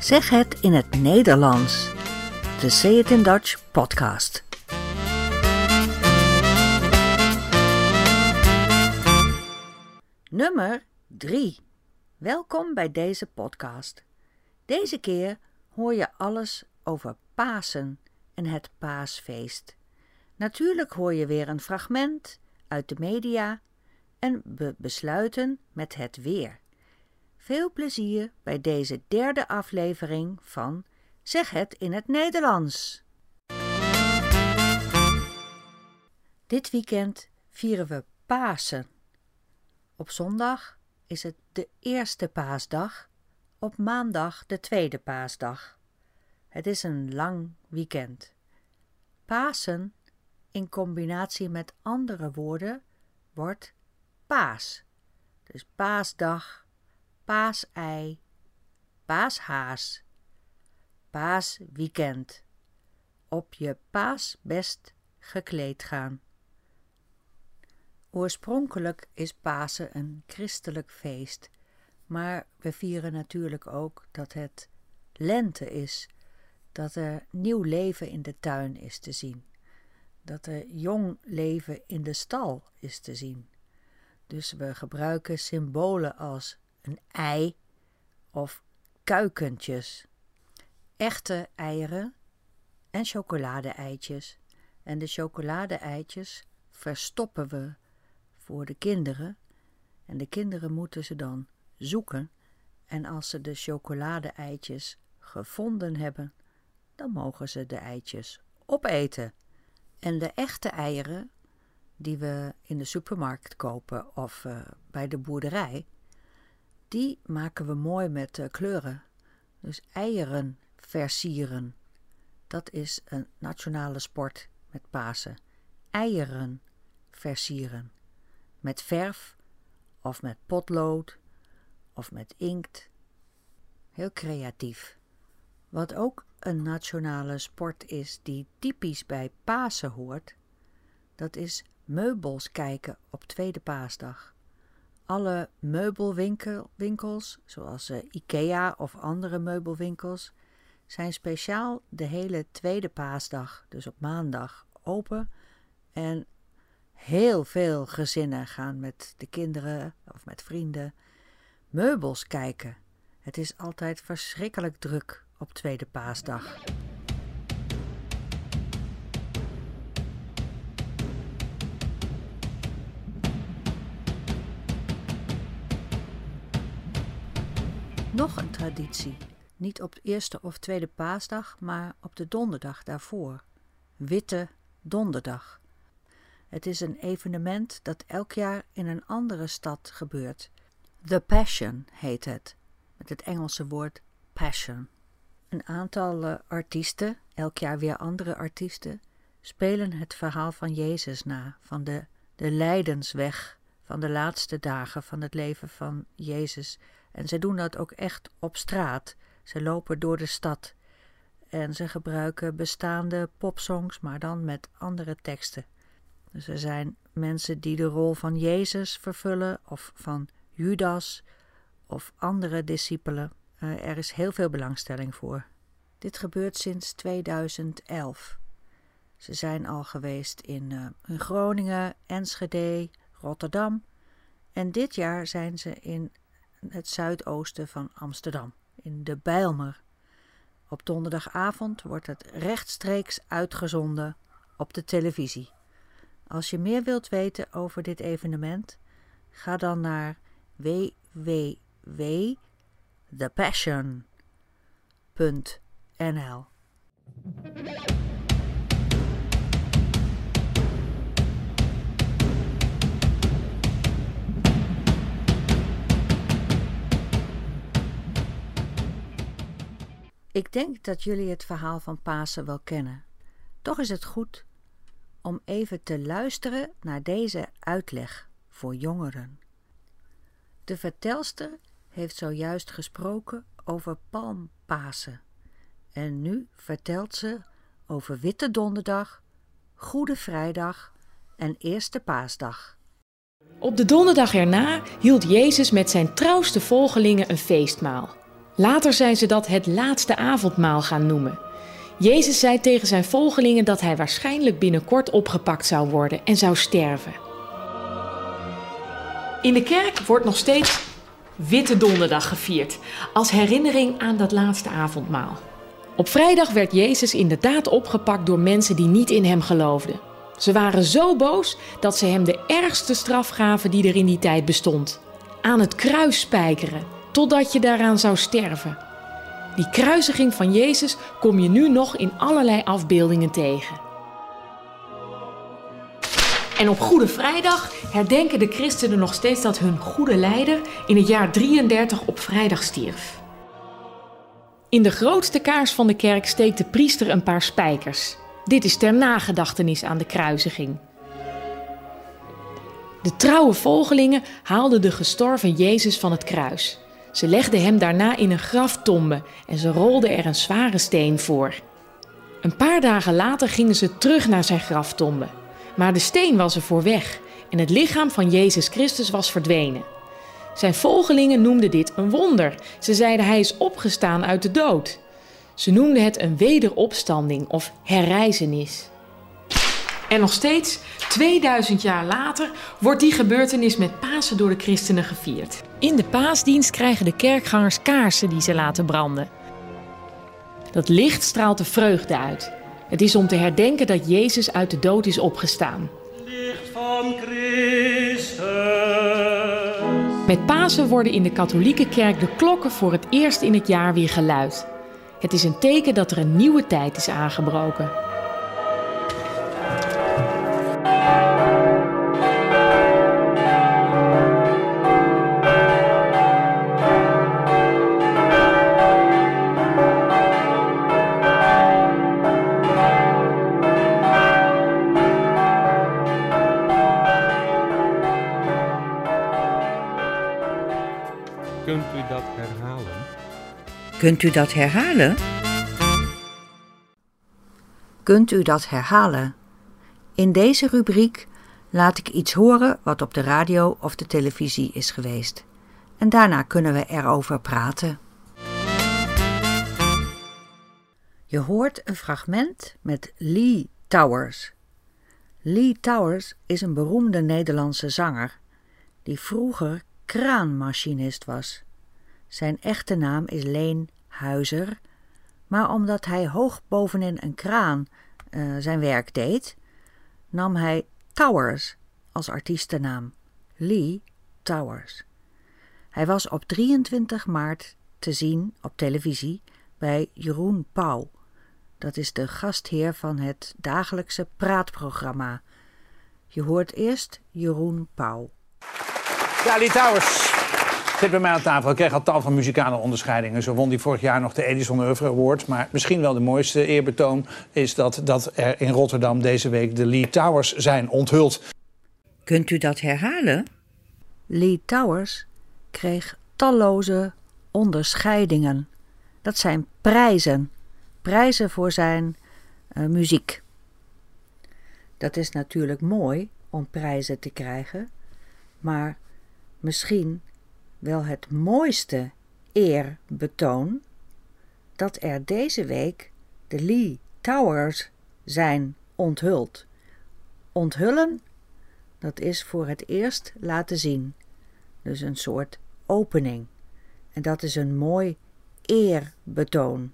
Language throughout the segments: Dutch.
Zeg het in het Nederlands. De Say It in Dutch podcast. Nummer 3. Welkom bij deze podcast. Deze keer hoor je alles over Pasen en het Paasfeest. Natuurlijk hoor je weer een fragment uit de media en we besluiten met het weer. Veel plezier bij deze derde aflevering van Zeg het in het Nederlands. Dit weekend vieren we Pasen. Op zondag is het de eerste paasdag, op maandag de tweede paasdag. Het is een lang weekend. Pasen in combinatie met andere woorden wordt paas. Dus paasdag, paasei, paashaas, paasweekend. Op je paasbest gekleed gaan. Oorspronkelijk is Pasen een christelijk feest, maar we vieren natuurlijk ook dat het lente is, dat er nieuw leven in de tuin is te zien, dat er jong leven in de stal is te zien. Dus we gebruiken symbolen als een ei of kuikentjes, echte eieren en chocolade-eitjes. En de chocolade-eitjes verstoppen we voor de kinderen. En de kinderen moeten ze dan zoeken. En als ze de chocolade-eitjes gevonden hebben, dan mogen ze de eitjes opeten. En de echte eieren, die we in de supermarkt kopen of uh, bij de boerderij, die maken we mooi met uh, kleuren. Dus eieren versieren. Dat is een nationale sport met Pasen. Eieren versieren. Met verf of met potlood of met inkt. Heel creatief. Wat ook een nationale sport is die typisch bij Pasen hoort, dat is meubels kijken op tweede paasdag. Alle meubelwinkels, zoals uh, IKEA of andere meubelwinkels, zijn speciaal de hele tweede paasdag, dus op maandag, open. En heel veel gezinnen gaan met de kinderen of met vrienden meubels kijken. Het is altijd verschrikkelijk druk op tweede paasdag. Nog een traditie. Niet op de eerste of tweede paasdag, maar op de donderdag daarvoor. Witte Donderdag. Het is een evenement dat elk jaar in een andere stad gebeurt. The Passion heet het, met het Engelse woord passion. Een aantal uh, artiesten, elk jaar weer andere artiesten, spelen het verhaal van Jezus na, van de, de lijdensweg, van de laatste dagen van het leven van Jezus. En ze doen dat ook echt op straat. Ze lopen door de stad en ze gebruiken bestaande popsongs, maar dan met andere teksten. Dus er zijn mensen die de rol van Jezus vervullen, of van Judas, of andere discipelen. Uh, er is heel veel belangstelling voor. Dit gebeurt sinds 2011. Ze zijn al geweest in, uh, in Groningen, Enschede, Rotterdam. En dit jaar zijn ze in het zuidoosten van Amsterdam, in de Bijlmer. Op donderdagavond wordt het rechtstreeks uitgezonden op de televisie. Als je meer wilt weten over dit evenement, ga dan naar www.thepassion.nl. Ik denk dat jullie het verhaal van Pasen wel kennen. Toch is het goed om even te luisteren naar deze uitleg voor jongeren. De vertelster heeft zojuist gesproken over Palmpasen en nu vertelt ze over Witte Donderdag, Goede Vrijdag en Eerste Paasdag. Op de donderdag erna hield Jezus met zijn trouwste volgelingen een feestmaal. Later zijn ze dat het laatste avondmaal gaan noemen. Jezus zei tegen zijn volgelingen dat hij waarschijnlijk binnenkort opgepakt zou worden en zou sterven. In de kerk wordt nog steeds Witte Donderdag gevierd, als herinnering aan dat laatste avondmaal. Op vrijdag werd Jezus inderdaad opgepakt door mensen die niet in hem geloofden. Ze waren zo boos dat ze hem de ergste straf gaven die er in die tijd bestond: aan het kruis spijkeren, totdat je daaraan zou sterven. Die kruisiging van Jezus kom je nu nog in allerlei afbeeldingen tegen. En op Goede Vrijdag herdenken de christenen nog steeds dat hun goede leider in het jaar 33 op vrijdag stierf. In de grootste kaars van de kerk steekt de priester een paar spijkers. Dit is ter nagedachtenis aan de kruisiging. De trouwe volgelingen haalden de gestorven Jezus van het kruis. Ze legden hem daarna in een graftombe en ze rolden er een zware steen voor. Een paar dagen later gingen ze terug naar zijn graftombe. Maar de steen was er voor weg en het lichaam van Jezus Christus was verdwenen. Zijn volgelingen noemden dit een wonder. Ze zeiden hij is opgestaan uit de dood. Ze noemden het een wederopstanding of herrijzenis. En nog steeds, 2000 jaar later, wordt die gebeurtenis met Pasen door de christenen gevierd. In de paasdienst krijgen de kerkgangers kaarsen die ze laten branden. Dat licht straalt de vreugde uit. Het is om te herdenken dat Jezus uit de dood is opgestaan. Licht van Christus. Met Pasen worden in de katholieke kerk de klokken voor het eerst in het jaar weer geluid. Het is een teken dat er een nieuwe tijd is aangebroken. Kunt u dat herhalen? Kunt u dat herhalen? In deze rubriek laat ik iets horen wat op de radio of de televisie is geweest. En daarna kunnen we erover praten. Je hoort een fragment met Lee Towers. Lee Towers is een beroemde Nederlandse zanger die vroeger kraanmachinist was. Zijn echte naam is Leen Maar omdat hij hoog bovenin een kraan uh, zijn werk deed, nam hij Towers als artiestennaam. Lee Towers. Hij was op 23 maart te zien op televisie bij Jeroen Pauw. Dat is de gastheer van het dagelijkse praatprogramma. Je hoort eerst Jeroen Pauw. Ja, Lee Towers zit bij mij aan tafel. Ik kreeg al tal van muzikale onderscheidingen. Zo won hij vorig jaar nog de Edison Oeuvre Award. Maar misschien wel de mooiste eerbetoon is dat, dat er in Rotterdam deze week de Lee Towers zijn onthuld. Kunt u dat herhalen? Lee Towers kreeg talloze onderscheidingen. Dat zijn prijzen. Prijzen voor zijn uh, muziek. Dat is natuurlijk mooi om prijzen te krijgen, maar misschien wel het mooiste eerbetoon dat er deze week de Lee Towers zijn onthuld. Onthullen, dat is voor het eerst laten zien. Dus een soort opening. En dat is een mooi eerbetoon.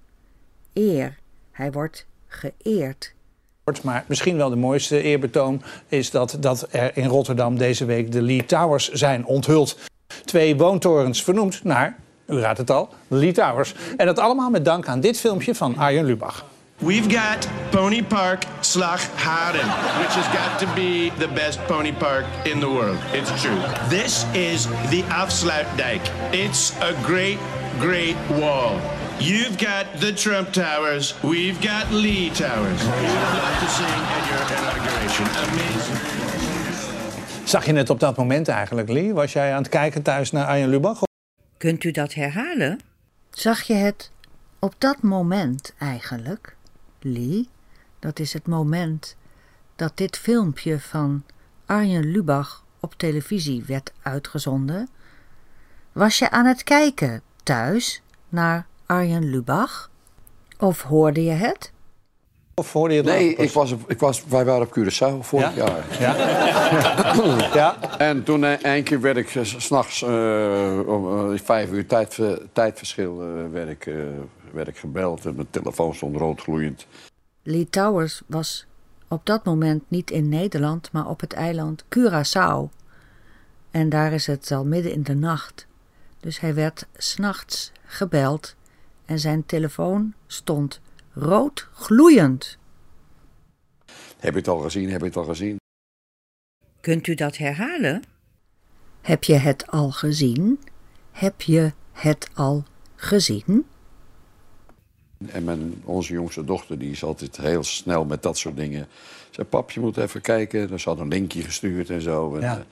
Eer, hij wordt geëerd. Maar misschien wel de mooiste eerbetoon is dat, dat er in Rotterdam deze week de Lee Towers zijn onthuld. Twee woontorens vernoemd naar, u raadt het al, Lee Towers. En dat allemaal met dank aan dit filmpje van Arjen Lubach. We've got Pony Park Slagharen, which has got to be the best pony park in the world. It's true. This is the Afsluitdijk. It's a great, great wall. You've got the Trump Towers. We've got Lee Towers. You'd to sing at your inauguration. Amazing. Zag je het op dat moment eigenlijk, Lee? Was jij aan het kijken thuis naar Arjen Lubach? Kunt u dat herhalen? Zag je het op dat moment eigenlijk, Lee? Dat is het moment dat dit filmpje van Arjen Lubach op televisie werd uitgezonden. Was je aan het kijken thuis naar Arjen Lubach? Of hoorde je het? Of hoorde je het Nee, ik was, ik was, wij waren op Curaçao vorig Ja? jaar. Ja? ja? En toen eh, één keer werd ik eh, s- s'nachts uh, om eh, vijf uur tijd, tijdverschil eh, werd, ik, eh, werd ik gebeld. En mijn telefoon stond roodgloeiend. Lee Towers was op dat moment niet in Nederland, maar op het eiland Curaçao. En daar is het al midden in de nacht. Dus hij werd s'nachts gebeld en zijn telefoon stond rood gloeiend. Heb je het al gezien? Heb je het al gezien? Kunt u dat herhalen? Heb je het al gezien? Heb je het al gezien? En mijn, onze jongste dochter die is altijd heel snel met dat soort dingen. Zei, pap, je moet even kijken. Dus ze had een linkje gestuurd en zo. En, Ja. eh,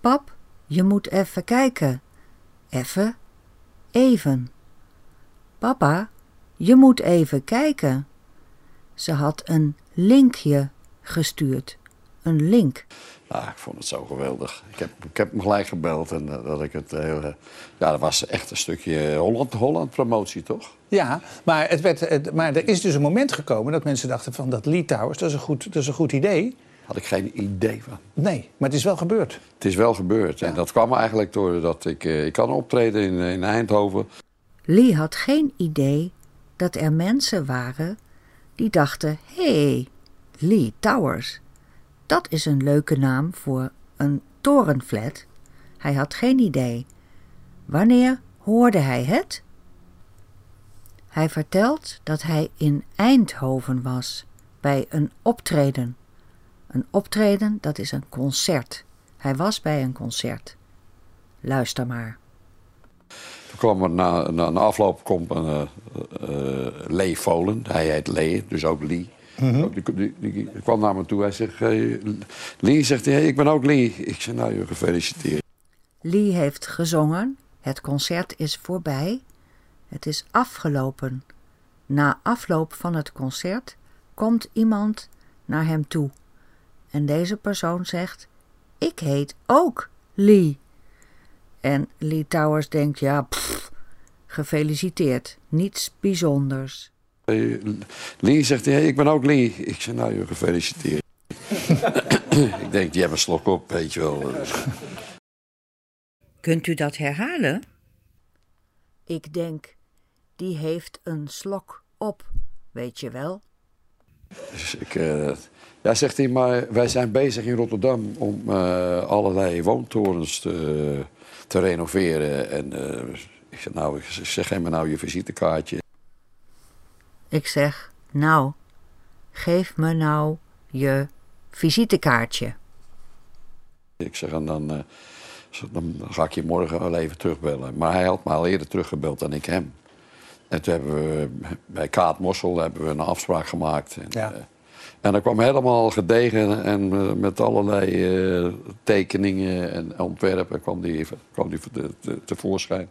Pap, je moet even kijken. Even. Even. Papa, je moet even kijken. Ze had een linkje gestuurd. Een link. nou, ik vond het zo geweldig. Ik heb, ik heb hem gelijk gebeld. En eh, dat ik het heel, eh, ja, dat was echt een stukje Holland, Holland promotie, toch? Ja, maar, het werd, het- maar er is dus een moment gekomen dat mensen dachten van dat Lee Towers, dat is een goed, dat is een goed idee. Had ik geen idee van. Nee, maar het is wel gebeurd. Het is wel gebeurd. En dat kwam eigenlijk doordat ik... eh, ik kan optreden in, in Eindhoven. Lee had geen idee dat er mensen waren die dachten: hé, hey, Lee Towers. Dat is een leuke naam voor een torenflat. Hij had geen idee. Wanneer hoorde hij het? Hij vertelt dat hij in Eindhoven was bij een optreden. Een optreden, dat is een concert. Hij was bij een concert. Luister maar. Kwam er na, na een afloop komt een eh, eh, Lee Volen. Hij heet Lee, dus ook Lee. Ook die, die, die- die kwam naar me toe. Hij zegt, hey, Lee, zegt hey, ik ben ook Lee. Ik zeg, nou, je gefeliciteerd. Lee heeft gezongen. Het concert is voorbij. Het is afgelopen. Na afloop van het concert komt iemand naar hem toe. En deze persoon zegt: Ik heet ook Lee. En Lee Towers denkt: Ja, pff, gefeliciteerd. Niets bijzonders. Hey, Lee zegt ik ben ook Lee. Ik zeg, nou, je gefeliciteerd. ik denk, die hebben een slok op, weet je wel. Kunt u dat herhalen? Ik denk, die heeft een slok op, weet je wel. Dus ik, eh, ja, zegt hij, maar wij zijn bezig in Rotterdam om eh, allerlei woontorens te, te renoveren. En eh, ik zeg, nou, ik zeg, geef me nou je visitekaartje. Ik zeg, nou, geef me nou je visitekaartje. Ik zeg, en dan, eh, dan ga ik je morgen wel even terugbellen. Maar hij had me al eerder teruggebeld dan ik hem. En toen hebben we bij Kaat Mossel hebben we een afspraak gemaakt. En, Ja. En dat kwam helemaal gedegen en eh, met allerlei eh, tekeningen en ontwerpen kwam die, kwam die te- te- tevoorschijn.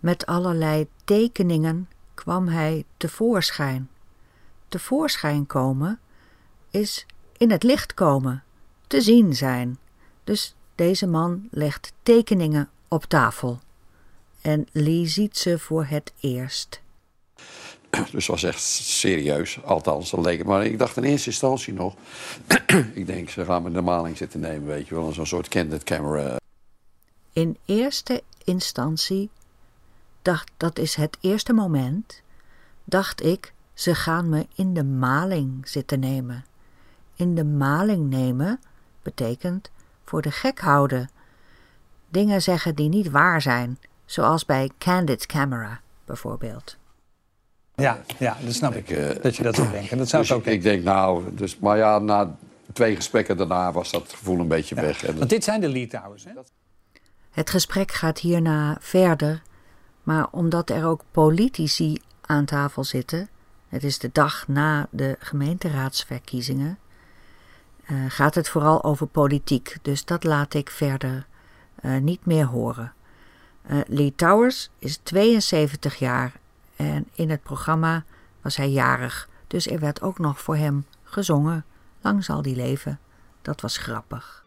Met allerlei tekeningen kwam hij tevoorschijn. Tevoorschijn komen is in het licht komen, te zien zijn. Dus deze man legt tekeningen op tafel. En Lee ziet ze voor het eerst. Dus het was echt serieus, althans, dat leek het. Maar ik dacht in eerste instantie nog... ik denk, ze gaan me de maling zitten nemen, weet je wel. Zo'n soort candid camera. In eerste instantie dacht dat is het eerste moment, dacht ik, ze gaan me in de maling zitten nemen. In de maling nemen betekent voor de gek houden. Dingen zeggen die niet waar zijn, zoals bij Candid Camera bijvoorbeeld. Ja, ja dat snap ik. Ik, eh, dat je dat zou denken. Dat zou Dus ik ook ik, ik denk, nou... Dus, maar ja, na twee gesprekken daarna was dat gevoel een beetje weg. En, Want dit zijn de Lee Towers, hè? Het gesprek gaat hierna verder, maar omdat er ook politici aan tafel zitten, het is de dag na de gemeenteraadsverkiezingen, eh, gaat het vooral over politiek. Dus dat laat ik verder eh, niet meer horen. Eh, Lee Towers is 72 jaar en in het programma was hij jarig, dus er werd ook nog voor hem gezongen. Lang zal die leven. Dat was grappig.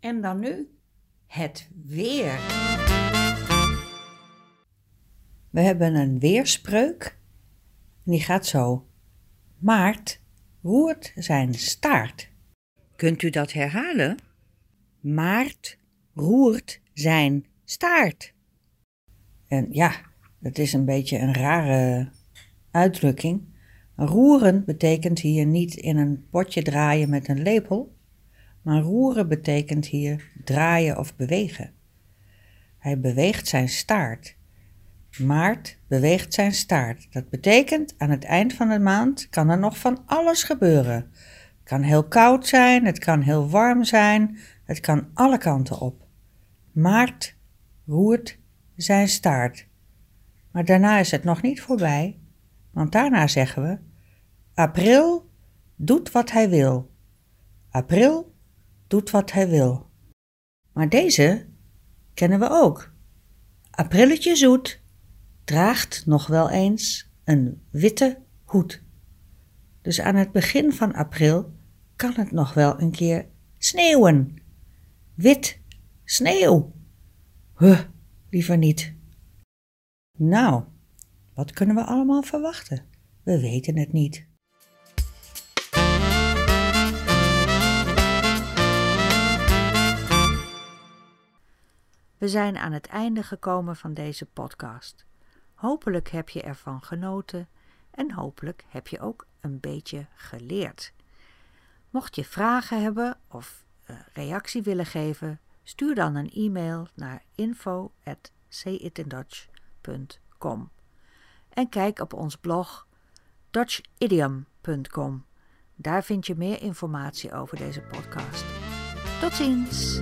En dan nu het weer. We hebben een weerspreuk. Die gaat zo. Maart roert zijn staart. Kunt u dat herhalen? Maart roert zijn staart. En ja, dat is een beetje een rare uitdrukking. Roeren betekent hier niet in een potje draaien met een lepel, maar roeren betekent hier draaien of bewegen. Hij beweegt zijn staart. Maart beweegt zijn staart. Dat betekent aan het eind van de maand kan er nog van alles gebeuren. Het kan heel koud zijn, het kan heel warm zijn, het kan alle kanten op. Maart roert zijn staart. Maar daarna is het nog niet voorbij, want daarna zeggen we: April doet wat hij wil. April doet wat hij wil. Maar deze kennen we ook. Aprilletje zoet draagt nog wel eens een witte hoed. Dus aan het begin van april kan het nog wel een keer sneeuwen. Wit, sneeuw. Huh, liever niet. Nou, wat kunnen we allemaal verwachten? We weten het niet. We zijn aan het einde gekomen van deze podcast. Hopelijk heb je ervan genoten en hopelijk heb je ook een beetje geleerd. Mocht je vragen hebben of uh, reactie willen geven, stuur dan een e-mail naar en kijk op ons blog dutchidiom.com. Daar vind je meer informatie over deze podcast. Tot ziens!